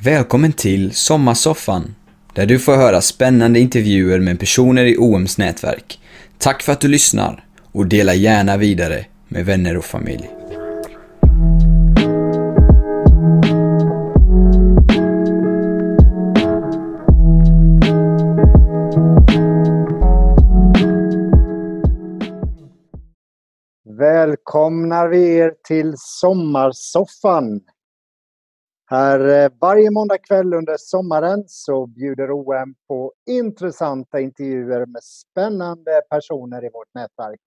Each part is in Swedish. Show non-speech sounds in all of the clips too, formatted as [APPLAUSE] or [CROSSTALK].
Välkommen till Sommarsoffan, där du får höra spännande intervjuer med personer i OMs nätverk. Tack för att du lyssnar och dela gärna vidare med vänner och familj. Välkomnar vi er till Sommarsoffan. Här eh, varje måndag kväll under sommaren så bjuder OM på intressanta intervjuer med spännande personer i vårt nätverk.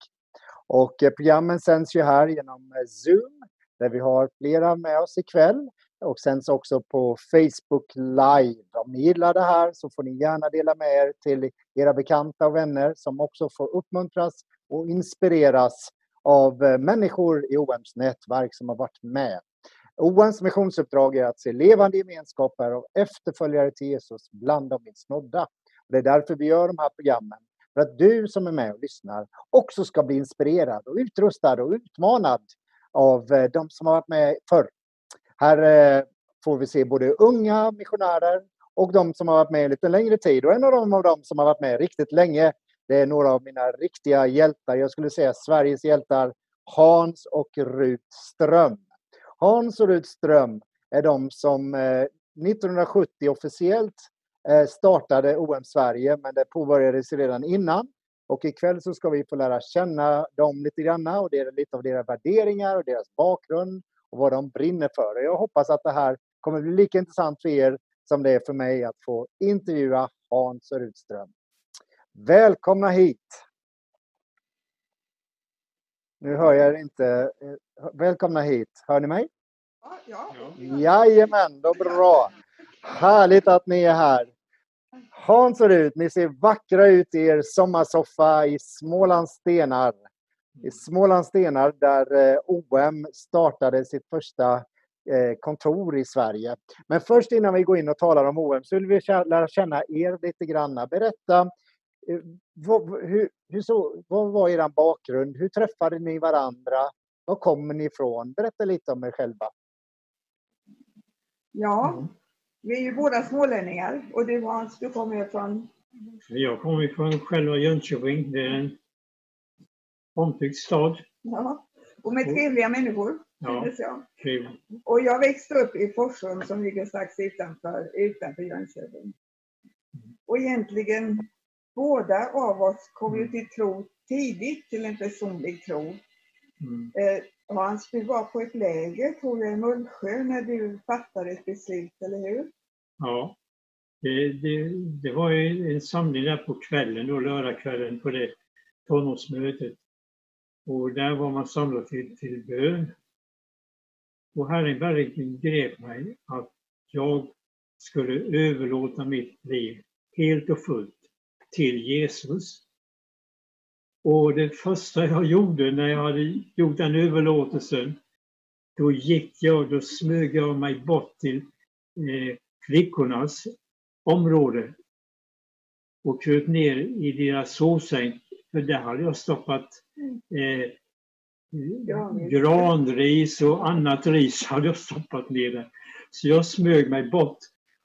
Och eh, programmen sänds ju här genom eh, Zoom där vi har flera med oss ikväll och sänds också på Facebook Live. Om ni gillar det här så får ni gärna dela med er till era bekanta och vänner som också får uppmuntras och inspireras av människor i OMs nätverk som har varit med. OMs missionsuppdrag är att se levande gemenskaper av efterföljare till Jesus bland de missnådda. Det är därför vi gör de här programmen. För att du som är med och lyssnar också ska bli inspirerad och utrustad och utmanad av eh, de som har varit med förr. Här eh, får vi se både unga missionärer och de som har varit med lite längre tid. Och en av dem, av dem som har varit med riktigt länge, det är några av mina riktiga hjältar. Jag skulle säga Sveriges hjältar, Hans och Rut Ström. Hans och Rut Ström är de som eh, 1970 officiellt eh, startade OM Sverige, men det påbörjades redan innan. Och ikväll så ska vi få lära känna dem lite grann och det är lite av deras värderingar och deras bakgrund och vad de brinner för. Och jag hoppas att det här kommer bli lika intressant för er som det är för mig att få intervjua Hans och Rut Ström. Välkomna hit! Nu hör jag er inte. Välkomna hit. Hör ni mig? Ja. ja. Jajamän, då bra. Härligt att ni är här. Hans och Rut, ni ser vackra ut i er sommarsoffa i Smålands stenar. I Smålands stenar där eh, OM startade sitt första eh, kontor i Sverige. Men först innan vi går in och talar om OM så vill vi lära känna er lite grann. Berätta Eh, vad, hur, hur så, vad var er bakgrund? Hur träffade ni varandra? Var kommer ni ifrån? Berätta lite om er själva. Ja, mm. vi är ju båda smålänningar och du Hans, du kommer ifrån? Jag kommer från själva Jönköping. Det är en omtyckt stad. Ja, och med trevliga människor. Ja, jag. Och jag växte upp i Forsholm som ligger strax utanför, utanför Jönköping. Och egentligen båda av oss kom ju mm. till tro tidigt, till en personlig tro. Mm. Eh, Hans, du var på ett läger, tror jag, i Mullsjö när du fattade ett beslut, eller hur? Ja, det, det, det var en samling där på kvällen, då, lördagskvällen, på det tonårsmötet. Och där var man samlad till, till bön. Och Herren verkligen grep mig att jag skulle överlåta mitt liv helt och fullt till Jesus. Och det första jag gjorde när jag hade gjort den överlåtelsen, då gick jag, då smög jag mig bort till eh, flickornas område och kröp ner i deras sovsäng, för där hade jag stoppat eh, granris och annat ris hade jag stoppat ner där. Så jag smög mig bort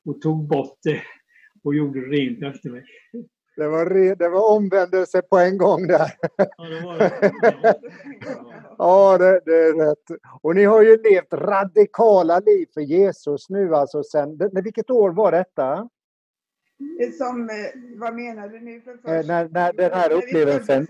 och tog bort det och gjorde rent efter mig. Det var, re, det var omvändelse på en gång där. Ja, det, var det. ja det, det, är rätt. Och ni har ju levt radikala liv för Jesus nu alltså sen, vilket år var detta? Som, eh, vad menar du nu? För först? Eh, när, när den här upplevelsen?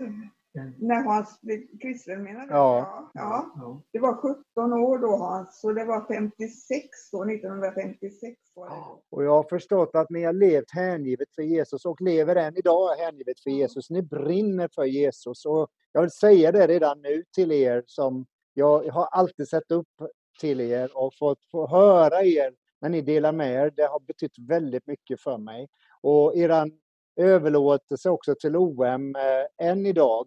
När Hans blev kristen menar du? Ja. ja. ja. Det var 17 år då Hans, så det var 56 då, 1956 var det. Och jag har förstått att ni har levt hängivet för Jesus och lever än idag hängivet för Jesus. Ni brinner för Jesus. Och jag vill säga det redan nu till er som jag har alltid sett upp till er och fått få höra er när ni delar med er. Det har betytt väldigt mycket för mig. Och eran överlåtelse också till OM eh, än idag.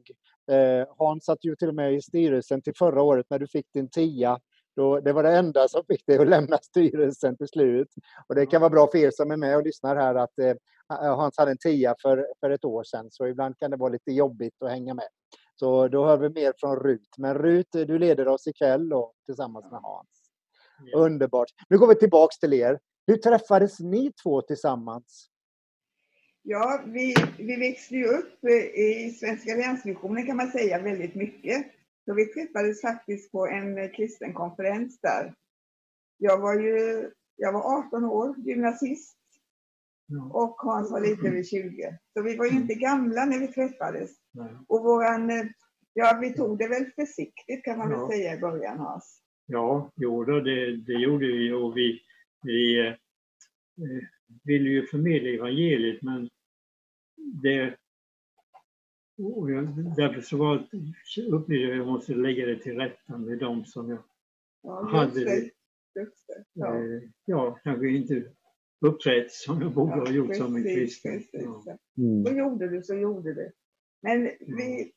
Eh, Hans satt ju till och med i styrelsen till förra året när du fick din tia. Då, det var det enda som fick dig att lämna styrelsen till slut. Och det kan vara bra för er som är med och lyssnar här att eh, Hans hade en tia för, för ett år sedan, så ibland kan det vara lite jobbigt att hänga med. Så då hör vi mer från Rut. Men Rut, du leder oss ikväll då, tillsammans med Hans. Underbart. Nu går vi tillbaks till er. Hur träffades ni två tillsammans? Ja, vi, vi växte ju upp i Svenska länsmissionen kan man säga väldigt mycket. Så vi träffades faktiskt på en kristen konferens där. Jag var ju jag var 18 år, gymnasist. Och Hans var lite över 20. Så vi var ju inte gamla när vi träffades. Och våran, ja vi tog det väl försiktigt kan man ja. väl säga i början Hans. Ja, jo det, det gjorde vi och vi, vi eh, ville ju förmedla evangeliet men det och jag, därför så var, upplevde jag att jag måste lägga det till rätta med dem som jag ja, hade det. Ja. Eh, ja, kanske inte uppträtt som jag borde ja, ha gjort precis, som en kristen. Ja. Mm. Och gjorde du så gjorde du. Men vi,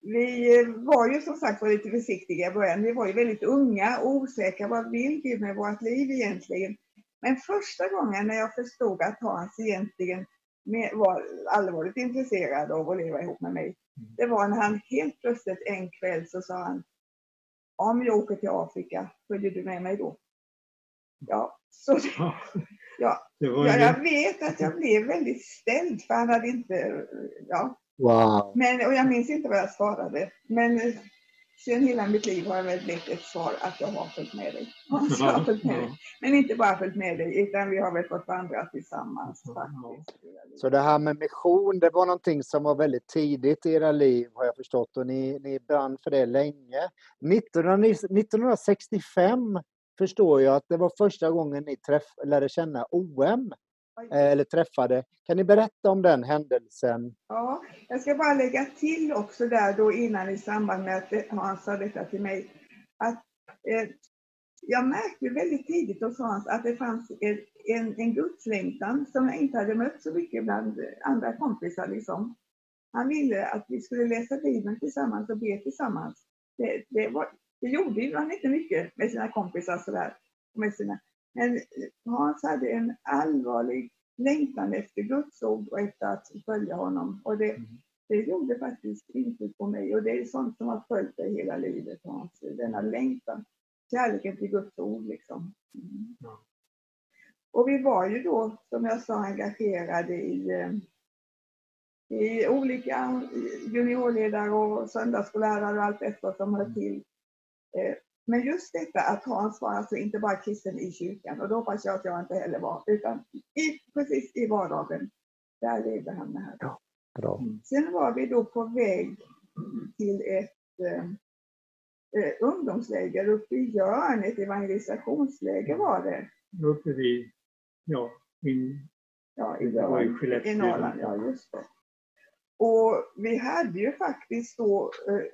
vi var ju som sagt var lite försiktiga i början. Vi var ju väldigt unga och osäkra. Vad vill Gud med vårt liv egentligen? Men första gången när jag förstod att Hans egentligen var allvarligt intresserad av att leva ihop med mig, mm. det var när han helt plötsligt en kväll så sa han om jag åker till Afrika, följer du med mig då? Ja, så ja, [LAUGHS] ja, jag vet att jag blev väldigt ställd för han hade inte, ja. Wow. Men, och jag minns inte vad jag svarade. Men sen hela mitt liv har jag väl blivit ett svar att jag har följt med dig. Ja, har följt med dig. Men inte bara följt med dig, utan vi har väl fått vandra tillsammans faktiskt. Så det här med mission, det var någonting som var väldigt tidigt i era liv har jag förstått och ni, ni brann för det länge. 1965 förstår jag att det var första gången ni träff, lärde känna OM. Eh, eller träffade. Kan ni berätta om den händelsen? Ja, jag ska bara lägga till också där då innan i samband med att Hans sa detta till mig. Att eh, jag märkte väldigt tidigt hos Hans att det fanns en, en, en gudslängtan som jag inte hade mött så mycket bland andra kompisar. Liksom. Han ville att vi skulle läsa Bibeln tillsammans och be tillsammans. Det, det, var, det gjorde han inte mycket med sina kompisar sådär. Med sina. Men Hans hade en allvarlig längtan efter Guds ord och efter att följa honom. Och det, mm. det gjorde faktiskt intryck på mig och det är sånt som har följt dig hela livet Hans. Denna längtan, kärleken till Guds ord liksom. Mm. Ja. Och vi var ju då, som jag sa, engagerade i, eh, i olika juniorledare och söndagsskollärare och allt detta som hör mm. till. Men just detta att Hans var alltså inte bara kristen i kyrkan, och då hoppas jag att jag inte heller var, utan i, precis i vardagen. Där levde han med här. Ja, bra. Mm. Sen var vi då på väg till ett eh, eh, ungdomsläger uppe i Jörn, ett evangelisationsläger var det. Uppe vid, ja, in, ja i, Jörn, i Norrland, ja just det. Och vi hade ju faktiskt då eh,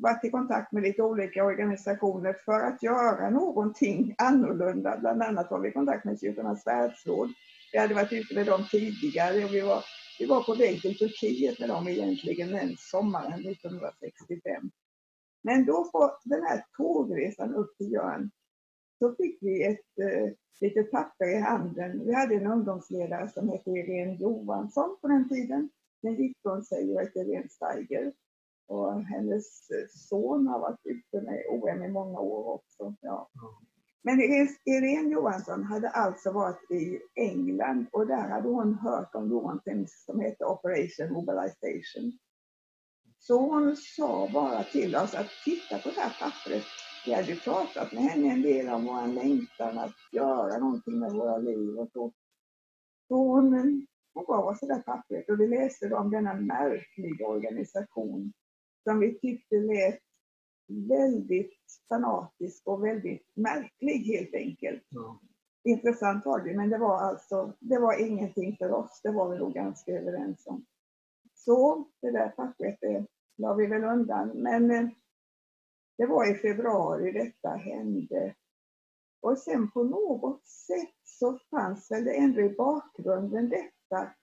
varit i kontakt med lite olika organisationer för att göra någonting annorlunda. Bland annat var vi i kontakt med Kyrkornas världsråd. Vi hade varit ute med dem tidigare och vi var, vi var på väg till Turkiet med dem egentligen den sommaren 1965. Men då på den här tågresan upp till Jörn så fick vi ett eh, litet papper i handen. Vi hade en ungdomsledare som hette Irene Johansson på den tiden. Sen gick hon sig och hette Irene Steiger. Och hennes son har varit ute med OM i många år också. Ja. Men Irene Johansson hade alltså varit i England och där hade hon hört om någonting som heter Operation Mobilization. Så hon sa bara till oss att titta på det här pappret. Vi hade ju pratat med henne en del om vår längtan att göra någonting med våra liv och så. Så hon, hon gav oss det där pappret och vi läste om denna märkliga organisation som vi tyckte lät väldigt fanatisk och väldigt märklig helt enkelt. Ja. Intressant var det, men det var alltså, det var ingenting för oss, det var vi nog ganska överens om. Så det där pappret det la vi väl undan, men eh, det var i februari detta hände. Och sen på något sätt så fanns väl det ändå i bakgrunden detta.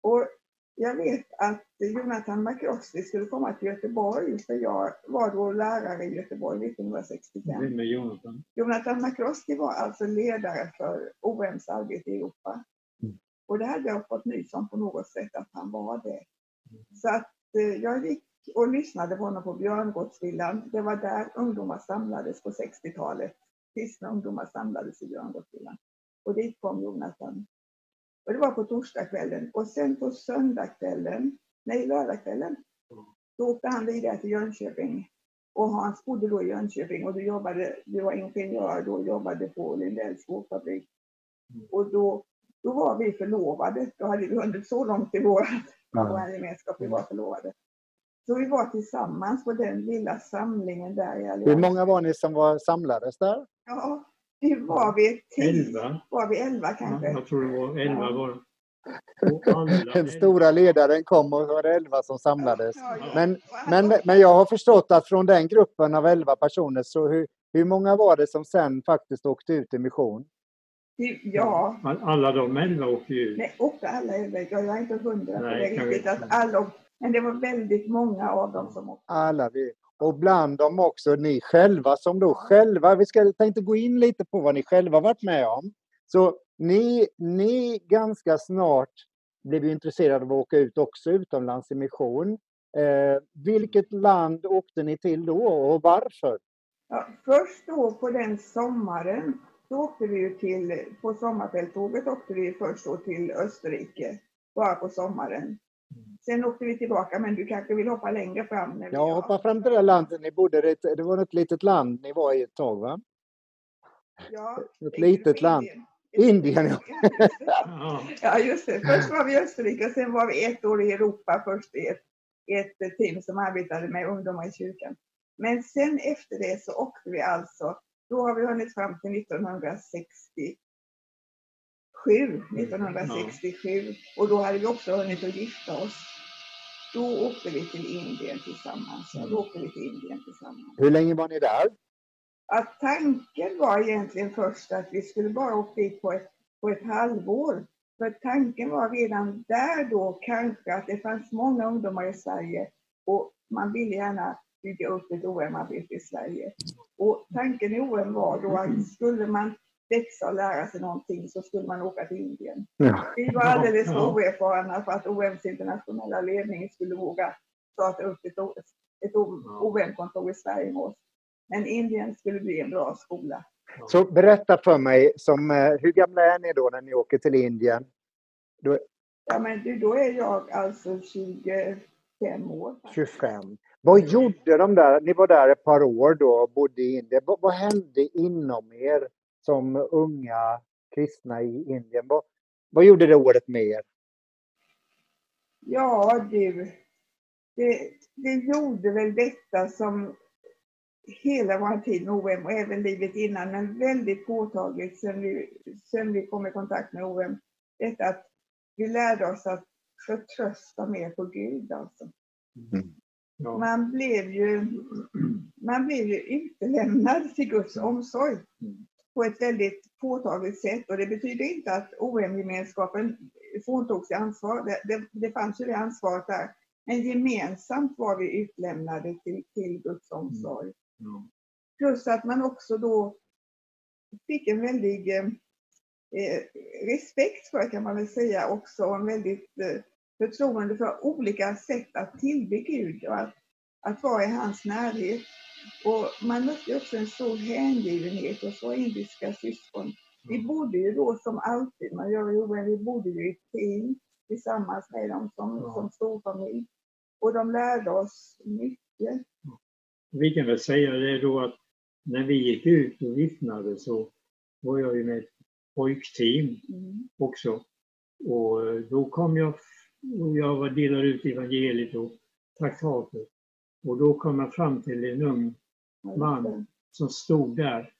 Och jag vet att Jonathan McCroskey skulle komma till Göteborg, för jag var då lärare i Göteborg 1965. Vem är Jonathan? Jonathan McCroskey var alltså ledare för OMs arbete i Europa. Mm. Och det hade jag fått nys om på något sätt att han var det. Mm. Så att eh, jag gick och lyssnade på honom på Björngårdsvillan. Det var där ungdomar samlades på 60-talet. Kristna ungdomar samlades i Björngårdsvillan. Och dit kom Jonathan. Och det var på torsdagskvällen och sen på söndagskvällen, nej lördagskvällen, då åkte han vidare till Jönköping. Och Hans bodde då i Jönköping och du, jobbade, du var ingenjör då och jobbade på Lindells skofabrik. Mm. Och då, då var vi förlovade. Då hade vi hunnit så långt i vår, vår gemenskap. Vi var förlovade. Så vi var tillsammans på den lilla samlingen där i Hur många var ni som var samlades där? Ja, det var vi. Elva. Var vi elva kanske? Ja, jag tror det var elva var [LAUGHS] Den stora ledaren kom och var det elva som samlades. Men, men, men jag har förstått att från den gruppen av elva personer, så hur, hur många var det som sen faktiskt åkte ut i mission? Ja. Alla de elva åkte ut? Nej, åkte alla elva. Jag är inte hundra på det riktigt. Att alla, men det var väldigt många av dem som åkte. Alla vi. Och bland dem också ni själva som då själva, vi ska tänkte gå in lite på vad ni själva varit med om. Så ni, ni ganska snart blev ju intresserade av att åka ut också utomlands i mission. Eh, vilket land åkte ni till då och varför? Ja, först då på den sommaren, då åkte vi ju till, på sommarfälttåget åkte vi först då till Österrike, bara på sommaren. Sen åkte vi tillbaka, men du kanske vill hoppa längre fram? När ja, hoppa fram till det landet ni bodde Det var ett litet land ni var i ett tag, va? Ja, ett litet land. Indien. Ja. [LAUGHS] ja, just det. Först var vi i Österrike och sen var vi ett år i Europa först i ett, ett team som arbetade med ungdomar i kyrkan. Men sen efter det så åkte vi alltså, då har vi hunnit fram till 1967. 1967 och då hade vi också hunnit att gifta oss. Då åkte vi till Indien tillsammans. Ja, då åkte vi till Indien tillsammans. Hur länge var ni där? att tanken var egentligen först att vi skulle bara åka dit på ett, på ett halvår. För tanken var redan där då kanske att det fanns många ungdomar i Sverige och man ville gärna bygga upp ett OM-arbete i Sverige. Och tanken i OM var då att skulle man växa och lära sig någonting så skulle man åka till Indien. Ja. Vi var alldeles ja. oerfarna för att OMs internationella ledning skulle våga starta upp ett, ett OM-kontor i Sverige med oss. Men Indien skulle bli en bra skola. Så berätta för mig, som, eh, hur gamla är ni då när ni åker till Indien? Då... Ja, men då är jag alltså 25 år. 25. Vad gjorde de där? Ni var där ett par år då och bodde i Indien. Vad, vad hände inom er som unga kristna i Indien? Vad, vad gjorde det året med er? Ja, du. Det, det gjorde väl detta som hela vår tid med OM och även livet innan, men väldigt påtagligt sen vi, sen vi kom i kontakt med OM. Detta att vi lärde oss att förtrösta mer på Gud alltså. Mm. Ja. Man, blev ju, man blev ju utlämnad till Guds omsorg på ett väldigt påtagligt sätt och det betyder inte att OM-gemenskapen fråntog sig ansvar. Det, det, det fanns ju det ansvaret där. Men gemensamt var vi utlämnade till, till Guds omsorg. Mm. Plus att man också då fick en väldig eh, eh, respekt för, kan man väl säga, också en väldigt eh, förtroende för olika sätt att tillbe Gud och att, att vara i hans närhet. Och man mötte också en stor hängivenhet hos våra indiska syskon. Vi mm. bodde ju då som alltid, man gör ju vi bodde ju i team tillsammans med dem som, ja. som storfamilj. Och de lärde oss mycket. Vi kan väl säga det då att när vi gick ut och vittnade så var jag ju med ett pojkteam mm. också. Och då kom jag och jag var delade ut evangeliet och traktater. Och då kom jag fram till en ung man som stod där.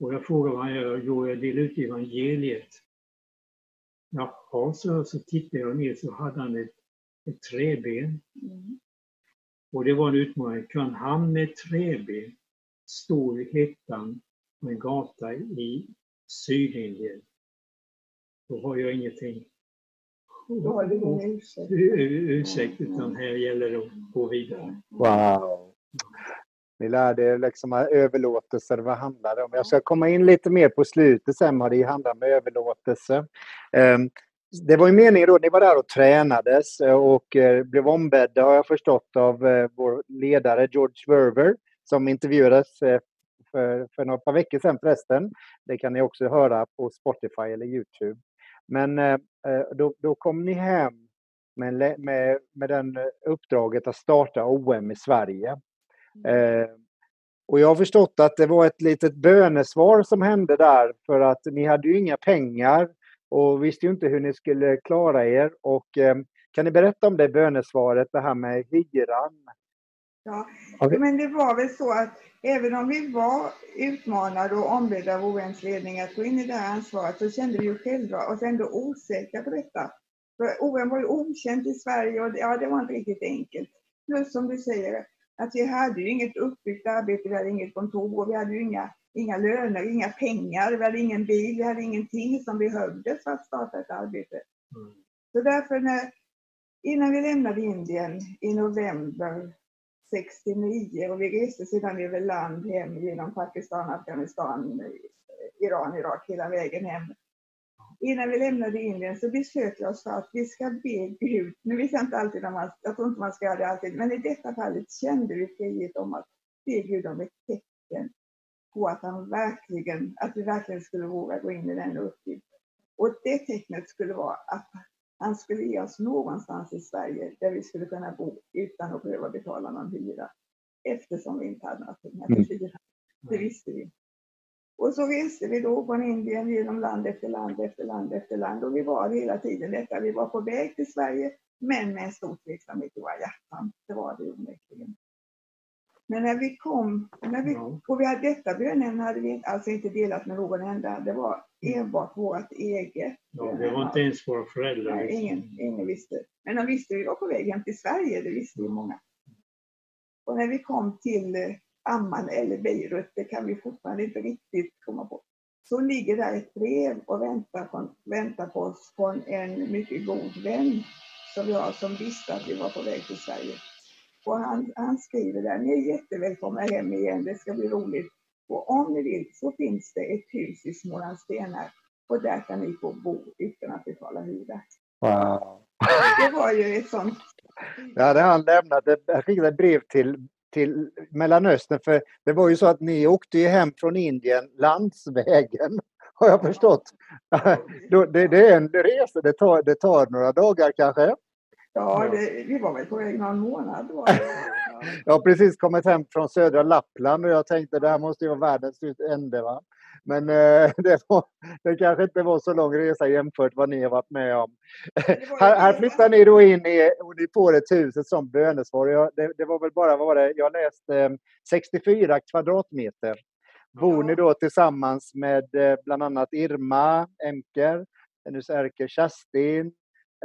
Och jag frågade vad han gör. Jo, jag delar ut evangeliet. Jaha, så, så tittade jag ner så hade han ett, ett träben. Mm. Och det var en utmaning. Kan han med träben stå i hettan på en gata i Sydindien? Då har jag ingenting då har du ingen ursäkt. ursäkt utan här gäller det att gå vidare. Wow! Ni lärde er liksom överlåtelser, vad handlar det om? Jag ska komma in lite mer på slutet sen vad det handlar om överlåtelse. Ehm, det var ju meningen då, ni var där och tränades eh, och eh, blev ombedda har jag förstått av eh, vår ledare George Verver som intervjuades för, för några par veckor sedan förresten. Det kan ni också höra på Spotify eller Youtube. Men då, då kom ni hem med, med, med den uppdraget att starta OM i Sverige. Mm. Eh, och jag har förstått att det var ett litet bönesvar som hände där för att ni hade ju inga pengar och visste ju inte hur ni skulle klara er. Och, eh, kan ni berätta om det bönesvaret, det här med hyran? Ja, okay. men det var väl så att även om vi var utmanade och ombedda av OMs ledning att gå in i det här ansvaret så kände vi ju själva oss ändå osäkra på detta. För OM var ju okänt i Sverige och det, ja, det var inte riktigt enkelt. Plus som du säger, att vi hade ju inget uppbyggt arbete, vi hade inget kontor och vi hade ju inga, inga löner, inga pengar, vi hade ingen bil, vi hade ingenting som behövdes för att starta ett arbete. Mm. Så därför när, innan vi lämnade Indien i november 69 och vi reste sedan över land hem genom Pakistan, Afghanistan, Iran, Irak hela vägen hem innan vi lämnade Indien så beslöt vi oss för att vi ska be Gud. Nu vet jag inte alltid om man, jag tror inte man ska göra det alltid, men i detta fallet kände vi frihet om att be Gud om ett tecken på att han verkligen, att vi verkligen skulle våga gå in i den uppgiften. Och det tecknet skulle vara att han skulle ge oss någonstans i Sverige där vi skulle kunna bo utan att behöva betala någon hyra. Eftersom vi inte hade några pengar till hyra. Det visste vi. Och så reste vi då från Indien genom land efter land efter land efter land och vi var hela tiden detta. Vi var på väg till Sverige men med en stor tveksamhet i våra hjärtan. Det var det onekligen. Men när vi kom, när vi, och vi hade detta bönämne hade vi alltså inte delat med någon enda. Det var enbart vårt eget. Ja, det var inte ens våra föräldrar. Nej, ingen, ingen visste. Men de visste vi var på väg hem till Sverige, det visste ju många. Och när vi kom till Amman eller Beirut, det kan vi fortfarande inte riktigt komma på. Så ligger där ett brev och väntar på, väntar på oss från en mycket god vän som vi har som visste att vi var på väg till Sverige. Och han, han skriver där, ni är jättevälkomna hem igen, det ska bli roligt. Och om ni vill så finns det ett hus i Smålandstenar och där kan ni få bo utan att betala hyra. Wow. Det var ju ett sånt... Ja, det han lämnat. Jag fick ett brev till till Mellanöstern. För det var ju så att ni åkte ju hem från Indien landsvägen, har jag förstått. [LAUGHS] det, det, är en resa, det tar, det tar några dagar kanske? Ja, det, vi var väl på väg någon månad. Då. jag har precis kommit hem från södra Lappland och jag tänkte det här måste ju vara världens ände. Va? Men eh, [LAUGHS] det, var, det kanske inte var så lång resa jämfört vad ni har varit med om. [LAUGHS] här, här flyttar ni då in i, och ni får ett hus som bönesvar. Jag, det, det, var väl bara, vad var det, jag läste eh, 64 kvadratmeter. Bor ni då tillsammans med eh, bland annat Irma Emker, hennes ärke Kerstin,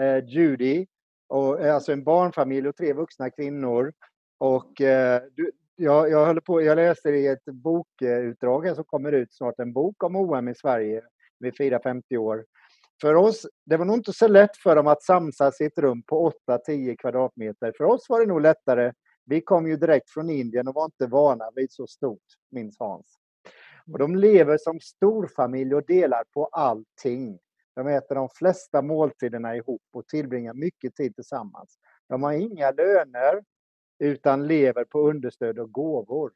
eh, Judy, och, eh, alltså en barnfamilj och tre vuxna kvinnor. Och eh, du, jag, jag, håller på, jag läste i ett bokutdrag som kommer ut snart, en bok om OM i Sverige. Vi firar 50 år. För oss, det var nog inte så lätt för dem att samsas i ett rum på 8-10 kvadratmeter. För oss var det nog lättare. Vi kom ju direkt från Indien och var inte vana vid så stort, minns Hans. Och de lever som storfamilj och delar på allting. De äter de flesta måltiderna ihop och tillbringar mycket tid tillsammans. De har inga löner, utan lever på understöd och gåvor.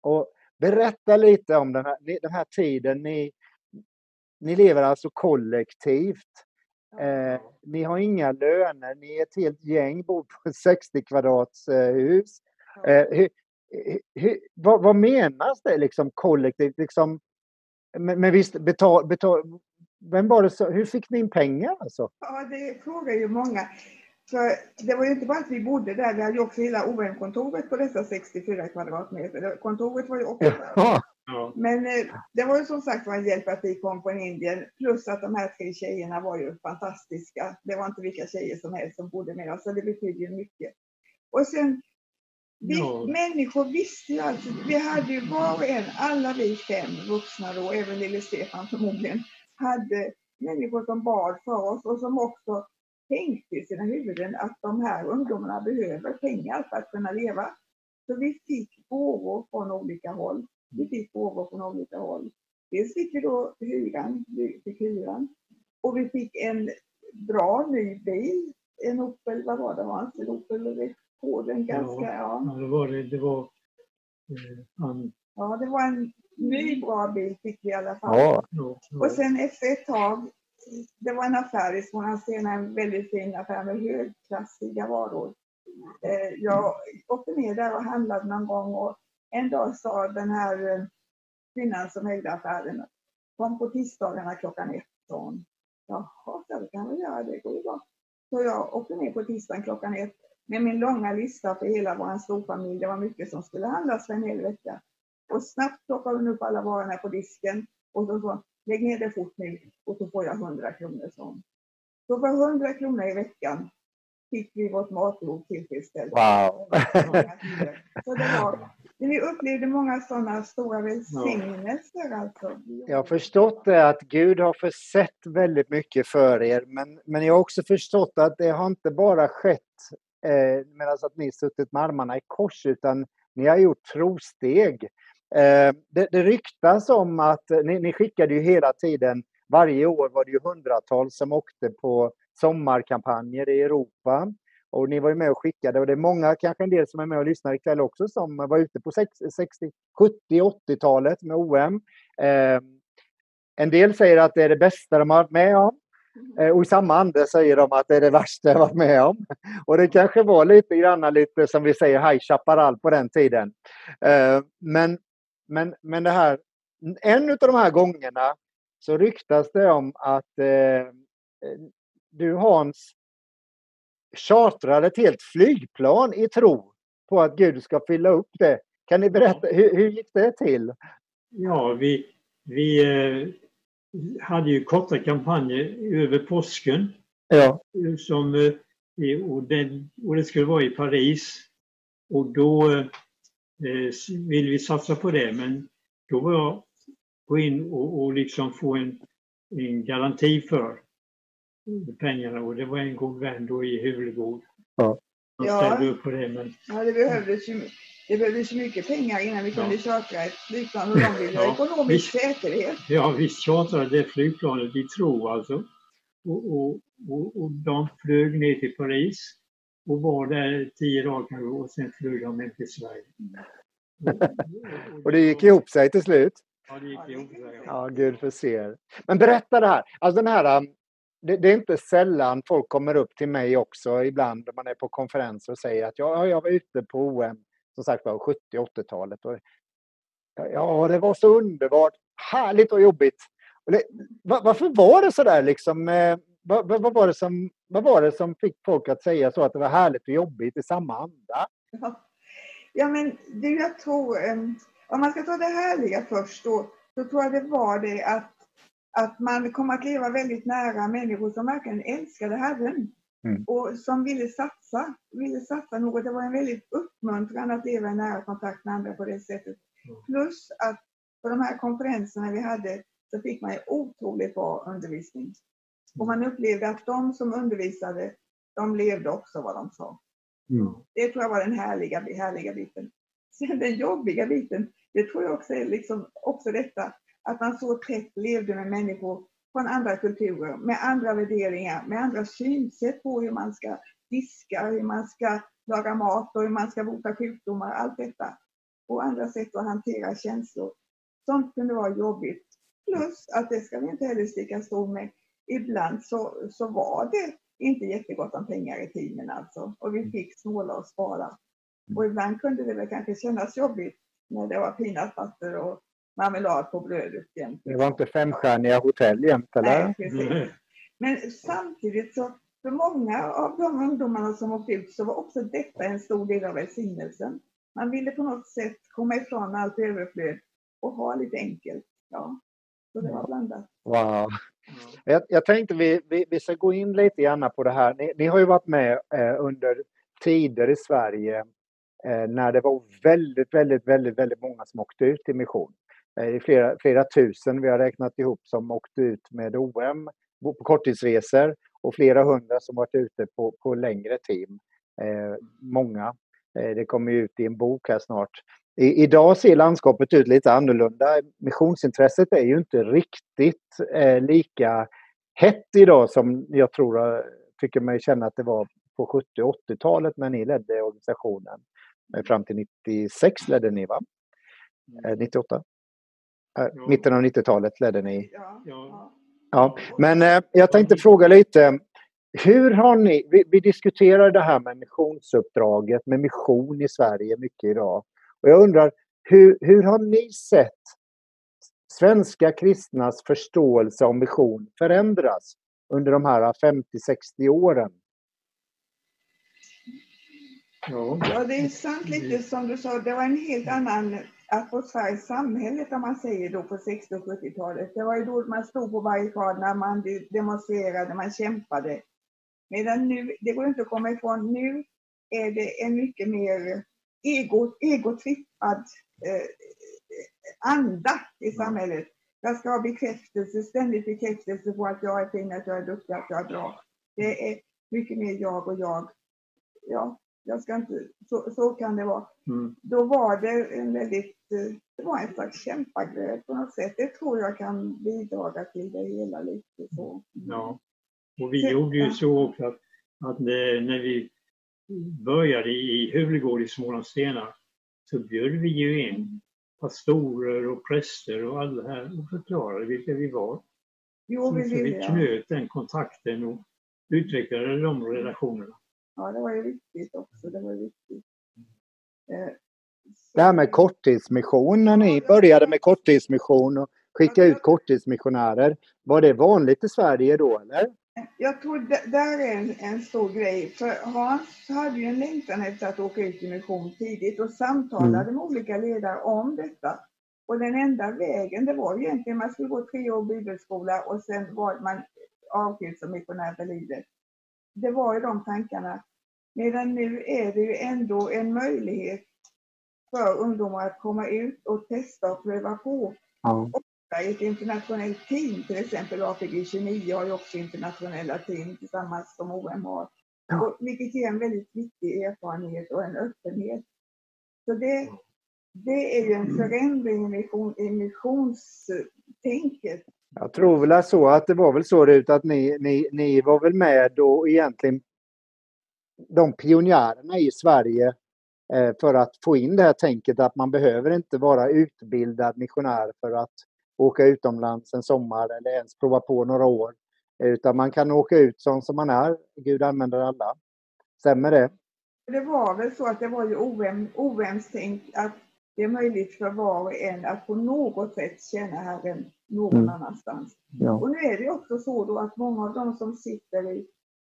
Och berätta lite om den här, den här tiden. Ni, ni lever alltså kollektivt. Eh, ni har inga löner, ni är ett helt gäng, bor på ett 60 kvadrats eh, hus. Eh, hur, hur, vad, vad, menas det liksom kollektivt? Liksom, men, men visst, betal, betal, vem var det så, hur fick ni in pengar? Alltså? Ja, det frågar ju många. För det var ju inte bara att vi bodde där, vi hade ju också hela OM-kontoret på dessa 64 kvadratmeter. Kontoret var ju också där. Ja. Men eh, det var ju som sagt var en hjälp att vi kom från Indien. Plus att de här tre tjejerna var ju fantastiska. Det var inte vilka tjejer som helst som bodde med oss, så det betyder ju mycket. Och sen, vi, ja. människor visste ju alltid, vi hade ju var och en, alla vi fem vuxna då, även lille Stefan förmodligen, hade människor som bad för oss och som också tänkte i sina huvuden att de här ungdomarna behöver pengar för att kunna leva. Så vi fick gåvor från olika håll. Vi fick gåvor från olika håll. Dels fick vi då hyran, vi fick hyran. Och vi fick en bra ny bil. En Opel, vad var det Hans? En Opel på den ganska, ja. ja. det var det. Det var eh, han, Ja, det var en ny bra bil fick vi i alla fall. Ja. Och sen efter ett tag, det var en affär i Smålandstena, en väldigt fin affär med högklassiga varor. Eh, jag åkte ner där och handlade någon gång och en dag sa den här eh, kvinnan som ägde affären, kom på tisdagarna klockan ett. Jaha, det kan vi göra, det går ju bra. Så jag åkte ner på tisdagen klockan ett med min långa lista för hela vår storfamilj. Det var mycket som skulle handlas för en hel vecka. Och snabbt plockade hon upp alla varorna på disken och så sa lägg ner det fort nu och så får jag 100 kronor. Så. så för 100 kronor i veckan fick vi vårt matbehov tillfredsställt. Wow! så det var, vi upplevde många sådana stora välsignelser. Alltså. Jag har förstått det att Gud har försett väldigt mycket för er, men, men jag har också förstått att det har inte bara skett eh, medan att ni suttit med armarna i kors, utan ni har gjort trosteg. Eh, det, det ryktas om att eh, ni, ni skickade ju hela tiden, varje år var det ju hundratals som åkte på sommarkampanjer i Europa. Och ni var ju med och skickade och det är många, kanske en del som är med och lyssnar ikväll också, som var ute på 60, 70, 80-talet med OM. Eh, en del säger att det är det bästa de har varit med om. Eh, och i samma ande säger de att det är det värsta jag varit med om. Och det kanske var lite grann lite som vi säger High Chaparral på den tiden. Eh, men, men, men det här, en av de här gångerna så ryktas det om att eh, du Hans chartrade ett helt flygplan i tro på att Gud ska fylla upp det. Kan ni berätta, hur, hur gick det till? Ja, vi, vi eh, hade ju korta kampanjer över påsken. Ja. Som, eh, och, det, och det skulle vara i Paris. Och då eh, ville vi satsa på det, men då var jag gå in och, och liksom få en, en garanti för pengarna och det var en god vän då i Hulegård. Ja. Han ställde upp på det. Men... Ja, det behövdes ju, det behövdes mycket pengar innan vi kunde ja. chartra ett flygplan och de ville ha ja, ekonomisk vi, säkerhet. Ja, vi chartrade det flygplanet i tro alltså. Och, och, och, och de flög ner till Paris och var där tio dagar och sen flög de hem till Sverige. [LAUGHS] Och, det gick ihop sig till slut? Ja, det gick ihop sig. Ja, Gud förser. Men berätta det här. Alltså den här det, det, är inte sällan folk kommer upp till mig också ibland när man är på konferenser och säger att ja, jag var ute på OM som sagt var 70 80-talet. Och, ja, det var så underbart, härligt och jobbigt. Och det, var, varför var det så där liksom? Eh, vad, vad, var det som, vad var det som fick folk att säga så att det var härligt och jobbigt i samma anda? Ja, ja men du, jag tror, um, om man ska ta det härliga först då, så tror jag det var det att att man kom att leva väldigt nära människor som verkligen älskade Herren. Mm. Och som ville satsa, ville satsa något. Det var en väldigt uppmuntran att leva i nära kontakt med andra på det sättet. Mm. Plus att på de här konferenserna vi hade så fick man otroligt bra undervisning. Och man upplevde att de som undervisade, de levde också vad de sa. Mm. Det tror jag var den härliga, härliga biten. Sen den jobbiga biten, det tror jag också är liksom också detta att man så tätt levde med människor från andra kulturer, med andra värderingar, med andra synsätt på hur man ska diska, hur man ska laga mat och hur man ska bota sjukdomar, allt detta. Och andra sätt att hantera känslor. Sånt kunde vara jobbigt. Plus att det ska vi inte heller sticka stol med. Ibland så, så var det inte jättegott om pengar i tiden alltså. Och vi fick snåla och spara. Och ibland kunde det väl kanske kännas jobbigt när det var peanut butter och marmelad på brödet jämt. Det var inte femstjärniga hotell jämt eller? Nej, precis. Men samtidigt så för många av de ungdomarna som åkte ut så var också detta en stor del av välsignelsen. Man ville på något sätt komma ifrån allt överflöd och ha lite enkelt. Ja, så det var blandat. Wow. Jag, jag tänkte vi, vi, vi ska gå in lite grann på det här. Ni, ni har ju varit med eh, under tider i Sverige eh, när det var väldigt, väldigt, väldigt, väldigt många som åkte ut i mission. Eh, flera, flera tusen vi har räknat ihop som åkte ut med OM på korttidsresor och flera hundra som varit ute på, på längre team. Eh, många. Eh, det kommer ut i en bok här snart. I, idag ser landskapet ut lite annorlunda. Missionsintresset är ju inte riktigt eh, lika hett idag som jag tror, eh, tycker mig känna att det var på 70 80-talet när ni ledde organisationen. Fram till 96 ledde ni va? 98? Äh, ja. Mitten av 90-talet ledde ni. Ja. ja. ja. Men eh, jag tänkte fråga lite. Hur har ni, vi, vi, diskuterar det här med missionsuppdraget, med mission i Sverige mycket idag. Och jag undrar, hur, hur har ni sett svenska kristnas förståelse om mission förändras under de här 50-60 åren? Ja. det är sant lite som du sa, det var en helt annan atmosfär i samhället om man säger då på 60 och 70-talet. Det var ju då man stod på barrikaderna, man demonstrerade, man kämpade. Medan nu, det går inte att komma ifrån, nu är det en mycket mer ego, egotrippad eh, anda i mm. samhället. Jag ska ha bekräftelse, ständigt bekräftelse på att jag är fin, att jag är duktig, att jag är bra. Det är mycket mer jag och jag. Ja, jag ska inte, så, så kan det vara. Mm. Då var det en väldigt, eh, det var en slags kämpaglöd på något sätt. Det tror jag kan bidra till det hela lite så. Ja, och vi så, gjorde ju så också att, att när vi började i Huvudgård i Smålandsstenar så bjöd vi ju in pastorer och präster och alla här och förklarade vilka vi var. Jo, vi, så vi knöt den kontakten och utvecklade de relationerna. Ja, det var ju viktigt också. Det var viktigt. Eh, det här med korttidsmission, när ni började med korttidsmission och skicka ut korttidsmissionärer, var det vanligt i Sverige då eller? Jag tror det där är en, en stor grej. För Hans hade ju en längtan efter att åka ut i mission tidigt och samtalade mm. med olika ledare om detta. Och den enda vägen, det var ju egentligen man skulle gå tre år bibelskola och sen var man avskild som missionär för livet. Det var ju de tankarna. Medan nu är det ju ändå en möjlighet för ungdomar att komma ut och testa och pröva på. Ja i ett internationellt team, till exempel APG 29 har ju också internationella team tillsammans som OM har. Och, vilket ger en väldigt viktig erfarenhet och en öppenhet. Så det, det är ju en förändring i, mission, i missionstänket. Jag tror väl så att det var väl så Rut att ni, ni, ni var väl med och egentligen de pionjärerna i Sverige eh, för att få in det här tänket att man behöver inte vara utbildad missionär för att åka utomlands en sommar eller ens prova på några år. Utan man kan åka ut som, som man är. Gud använder alla. Stämmer det? Det var väl så att det var ju oemstänkt att det är möjligt för var och en att på något sätt känna Herren någon mm. annanstans. Ja. Och nu är det också så då att många av de som sitter i,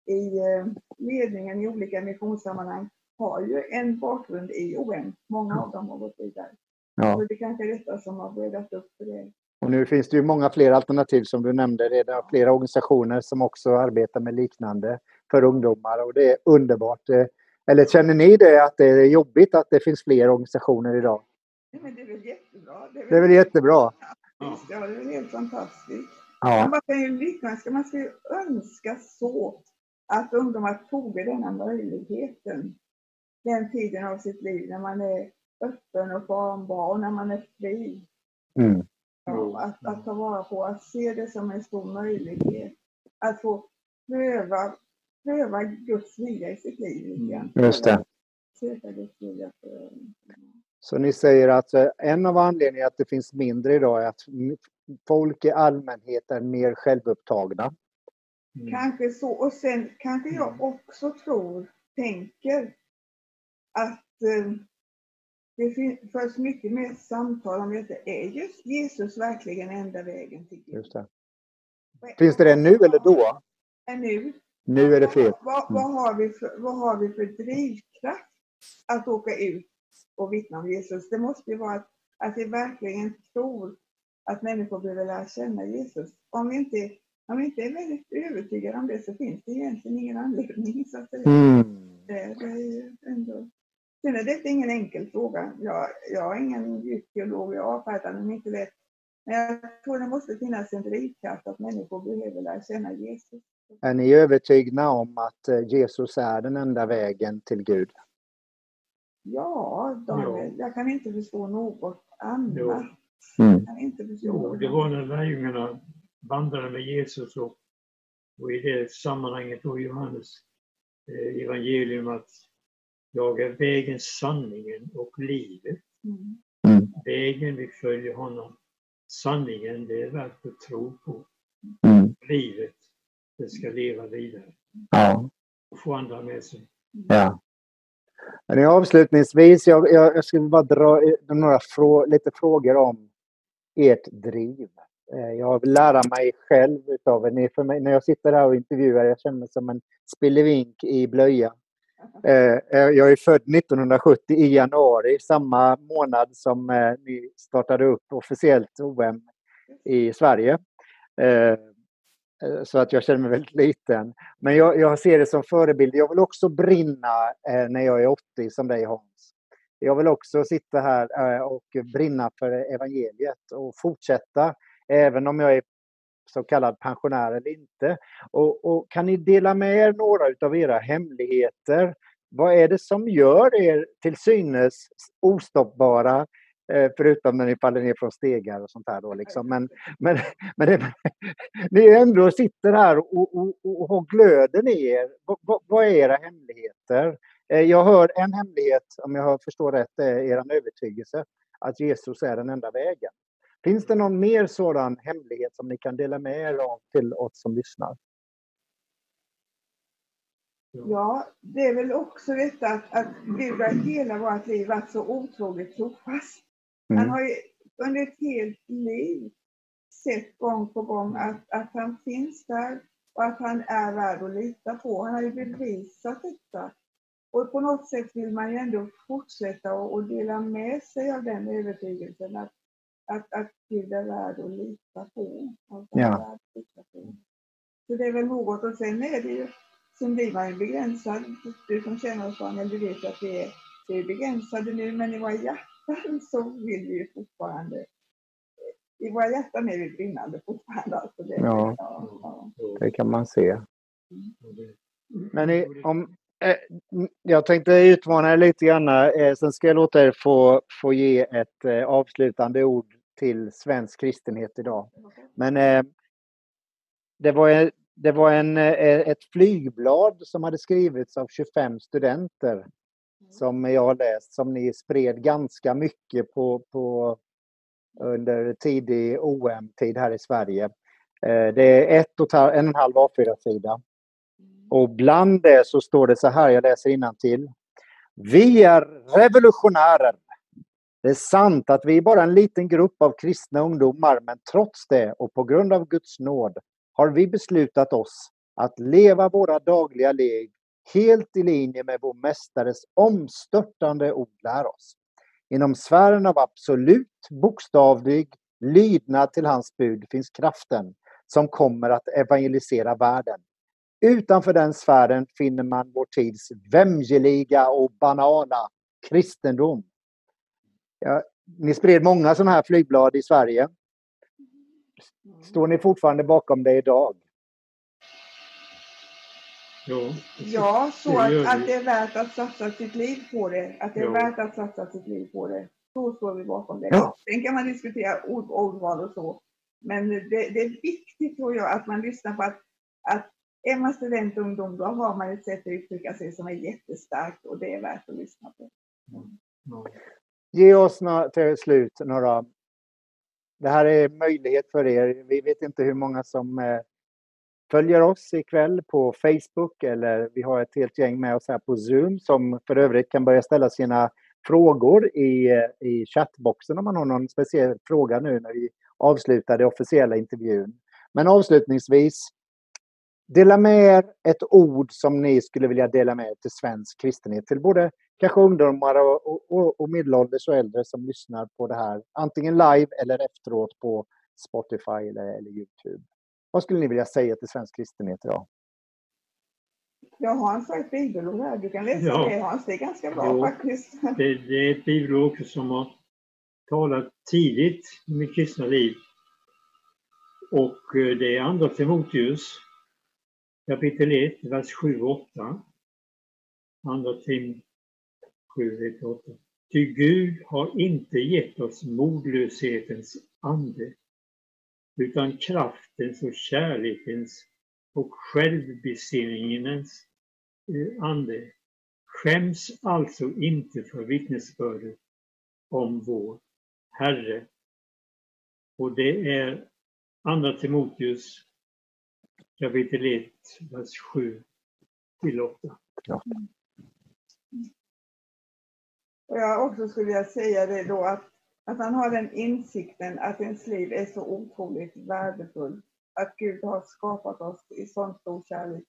i eh, ledningen i olika missionssammanhang har ju en bakgrund i OM. Många av dem har gått vidare. Ja. Så det kanske är detta som har breddat upp för det. Och nu finns det ju många fler alternativ som du nämnde redan. Flera organisationer som också arbetar med liknande för ungdomar och det är underbart. Eh, eller känner ni det att det är jobbigt att det finns fler organisationer idag? Nej, men det är väl jättebra. Det är väl, det är väl jättebra. Ja, det är väl helt fantastiskt. Ja. Man kan ju lyckas, man ska ju önska så att ungdomar tog denna möjligheten den tiden av sitt liv när man är öppen och formbar och när man är fri. Mm. Ja, att, att ta vara på, att se det som en stor möjlighet. Att få pröva, pröva Guds vilja i sitt liv. Igen. Mm, just det. Söka Guds vilja för, så ni säger att eh, en av anledningarna att det finns mindre idag är att folk i allmänhet är mer självupptagna? Mm. Kanske så. Och sen kanske jag mm. också tror, tänker att eh, det förs mycket mer samtal om detta. Är just Jesus verkligen enda vägen till Gud? Just det. Finns det det nu eller då? Nu. Nu är det fel. Vad, vad, mm. har vi för, vad har vi för drivkraft att åka ut och vittna om Jesus? Det måste ju vara att, att vi verkligen tror att människor behöver lära känna Jesus. Om vi inte, om vi inte är väldigt övertygade om det så finns det egentligen ingen anledning. Så att det, mm. det, det är ju ändå Sen är detta ingen enkel fråga. Jag, jag är ingen djup teolog, jag avfärdar den inte lätt. Men jag tror det måste finnas en drivkraft att människor behöver lära känna Jesus. Är ni övertygna om att eh, Jesus är den enda vägen till Gud? Ja, Daniel, jag kan inte förstå något annat. Jo. Mm. kan inte förstå jo, det var när lärjungarna vandrade med Jesus och, och i det sammanhanget då Johannes eh, evangelium att jag är vägen, sanningen och livet. Mm. mm. vägen, vi följer honom. Sanningen, det är värt att tro på. Mm. Livet, det ska leva vidare. Ja. Och få andra med sig. Ja. Men avslutningsvis, jag, jag, jag skulle bara dra några frå, lite frågor om ert driv. Eh, jag vill lära mig själv utav er. För mig, när jag sitter här och intervjuar, jag känner mig som en spillevink i blöja. Eh, eh, jag är född 1970 i januari, samma månad som eh, ni startade upp officiellt OM i Sverige. Så att jag känner mig väldigt liten. Men jag, jag ser det som förebild. Jag vill också brinna när jag är 80 som dig Hans. Jag vill också sitta här och brinna för evangeliet och fortsätta även om jag är så kallad pensionär eller inte. Och, och kan ni dela med er några av era hemligheter? Vad är det som gör er till synes ostoppbara eh, Förutom när ni faller ner från stegar och sånt här då liksom. Men, men, [LAUGHS] men det, [LAUGHS] ni ändå sitter här och, och, och har glöden i er. Vad, vad är era hemligheter? Eh, jag hör en hemlighet, om jag förstår rätt, är er övertygelse att Jesus är den enda vägen. Finns det någon mer sådan hemlighet som ni kan dela med er av till oss som lyssnar? Ja, det är väl också detta att, att Gud har hela vårt liv varit så otroligt trofast. Mm. Han har ju under ett helt liv sett gång på gång att, att han finns där och att han är värd att lita på. Han har ju bevisat detta. Och på något sätt vill man ju ändå fortsätta och, och dela med sig av den övertygelsen att att, att Gud är värd att lita på. Ja. Så det är väl något och sen är det ju, sen blir man ju begränsad. Du som känner oss Daniel, du vet att vi är, vi är begränsade nu men i våra hjärtan så vill vi ju fortfarande i våra hjärtan är vi brinnande fortfarande. Alltså det, ja, ja, det kan man se. Mm. Men i, om, jag tänkte utmana er lite grann. Eh, sen ska jag låta er få, få ge ett eh, avslutande ord till svensk kristenhet idag. Men det var, det var en, ett flygblad som hade skrivits av 25 studenter som jag har läst, som ni spred ganska mycket på, på under tidig OM-tid här i Sverige. Det är ett och en, en halv A4-sida. Och bland det så står det så här, jag läser till. Vi är revolutionärer. Det är sant att vi är bara en liten grupp av kristna ungdomar, men trots det och på grund av Guds nåd har vi beslutat oss att leva våra dagliga liv helt i linje med vår Mästares omstörtande ord lär oss. Inom sfären av absolut bokstavlig lydnad till hans bud finns kraften som kommer att evangelisera världen. Utanför den sfären finner man vår tids vämjeliga och banala kristendom. Ja, ni spred många sådana här flygblad i Sverige. Står ni fortfarande bakom det idag? Ja, ja så att, att det är värt att satsa sitt liv på det. Att det är ja. värt att satsa sitt liv på det. Så står vi bakom det. Ja. Sen kan man diskutera ord, ordval och så. Men det, det, är viktigt tror jag att man lyssnar på att, att är man studentungdom då har man ett sätt att uttrycka sig som är jättestarkt och det är värt att lyssna på. Mm. Ge oss till slut några... Det här är möjlighet för er. Vi vet inte hur många som eh, följer oss ikväll på Facebook eller vi har ett helt gäng med oss här på Zoom som för övrigt kan börja ställa sina frågor i, eh, i chattboxen om man har någon speciell fråga nu när vi avslutar den officiella intervjun. Men avslutningsvis, Dela med er ett ord som ni skulle vilja dela med er till svensk kristenhet, till både kanske ungdomar och, och, och medelålders och äldre som lyssnar på det här, antingen live eller efteråt på Spotify eller, eller Youtube. Vad skulle ni vilja säga till svensk kristenhet idag? Jag har en ett bibelord här, du kan läsa ja. det Hans, det är ganska bra jo, faktiskt. [LAUGHS] Det, det, är ett bibelord som har talat tidigt i mitt kristna liv. Och eh, det är Andra Timoteus kapitel 1, vers 7 och 8. Andra Tim 7-8. Ty Gud har inte gett oss modlöshetens ande, utan kraftens och kärlekens och självbesinningens eh, ande. Skäms alltså inte för vittnesbördet om vår Herre. Och det är Andra Timoteus kapitel 1, vers 7 till 8. Ja. Och jag också skulle vilja säga det då att, att han har den insikten att ens liv är så otroligt värdefullt. Att Gud har skapat oss i sån stor kärlek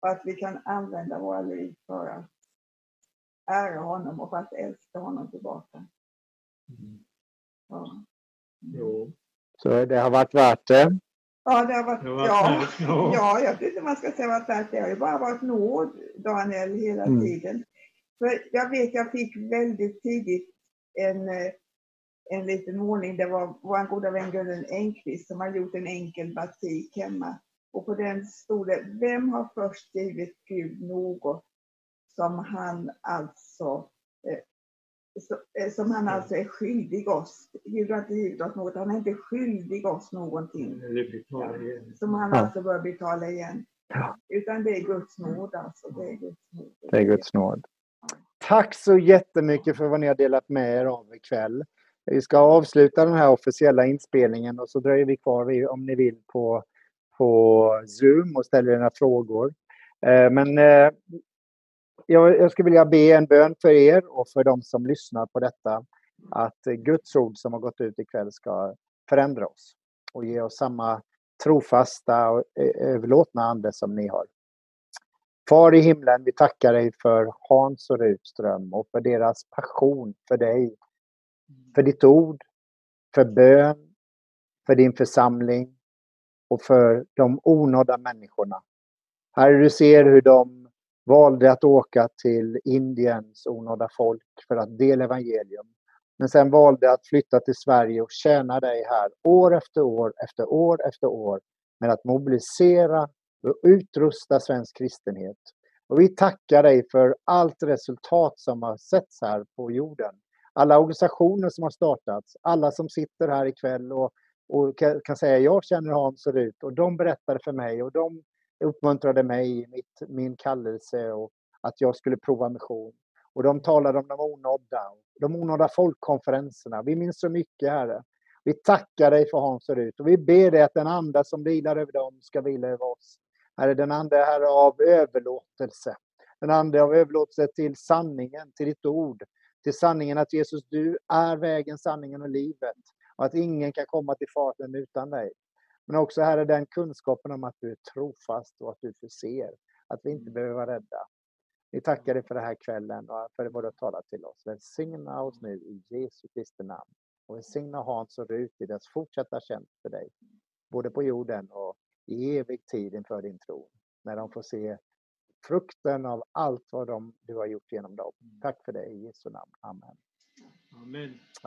och att vi kan använda våra liv för att ära honom och för att älska honom tillbaka. Mm. Ja. Jo. Så det har varit värt det? Ja, det har varit, det har varit ja, ja, jag tycker man ska säga värt det. har ju bara varit nåd, Daniel, hela mm. tiden. För jag vet, jag fick väldigt tidigt en, eh, en liten målning. Det var vår goda vän Gunnel Engqvist som hade gjort en enkel batik hemma. Och på den stod det, vem har först givit Gud något som han alltså Eh, som han alltså är skyldig oss. Gud har inte givit oss något, han är inte skyldig oss någonting. Som han ja. alltså bör betala igen. Ja. Utan det är Guds nåd alltså. Det är Guds nåd. Det är Guds nåd. Tack så jättemycket för vad ni har delat med er av ikväll. Vi ska avsluta den här officiella inspelningen och så dröjer vi kvar om ni vill på, på Zoom och ställer era frågor. Eh, men eh, jag, jag skulle vilja be en bön för er och för de som lyssnar på detta. Att Guds ord som har gått ut ikväll ska förändra oss och ge oss samma trofasta och eh, överlåtna ande som ni har. Far i himlen, vi tackar dig för Hans och Rutström och för deras passion för dig. För ditt ord, för bön, för din församling och för de onådda människorna. Herre, du ser hur de valde att åka till Indiens onådda folk för att dela evangelium. Men sen valde att flytta till Sverige och tjäna dig här år efter år efter år efter år med att mobilisera och utrusta svensk kristenhet. Och vi tackar dig för allt resultat som har setts här på jorden. Alla organisationer som har startats, alla som sitter här ikväll och, och kan säga jag känner Hans och Rut och de berättade för mig och de uppmuntrade mig i mitt, min kallelse och att jag skulle prova mission. Och de talade om de onådda, de onådda folkkonferenserna. Vi minns så mycket, Herre. Vi tackar dig för Hans och Rut och vi ber dig att den anda som vilar över dem ska vila över oss. Herre, den ande herre, av överlåtelse. Den ande av överlåtelse till sanningen, till ditt ord. Till sanningen att Jesus, du är vägen, sanningen och livet. Och att ingen kan komma till Fadern utan dig. Men också här är den kunskapen om att du är trofast och att du förser. Att vi inte mm. behöver vara rädda. Vi tackar dig för den här kvällen och för vad du har talat till oss. Välsigna oss nu i Jesu Kristi namn. Och välsigna Hans och Rut i deras fortsatta tjänst för dig. Både på jorden och i evig tid inför din tron. När de får se frukten av allt vad de, du har gjort genom dem. Mm. Tack för det i Jesu namn. Amen. Amen.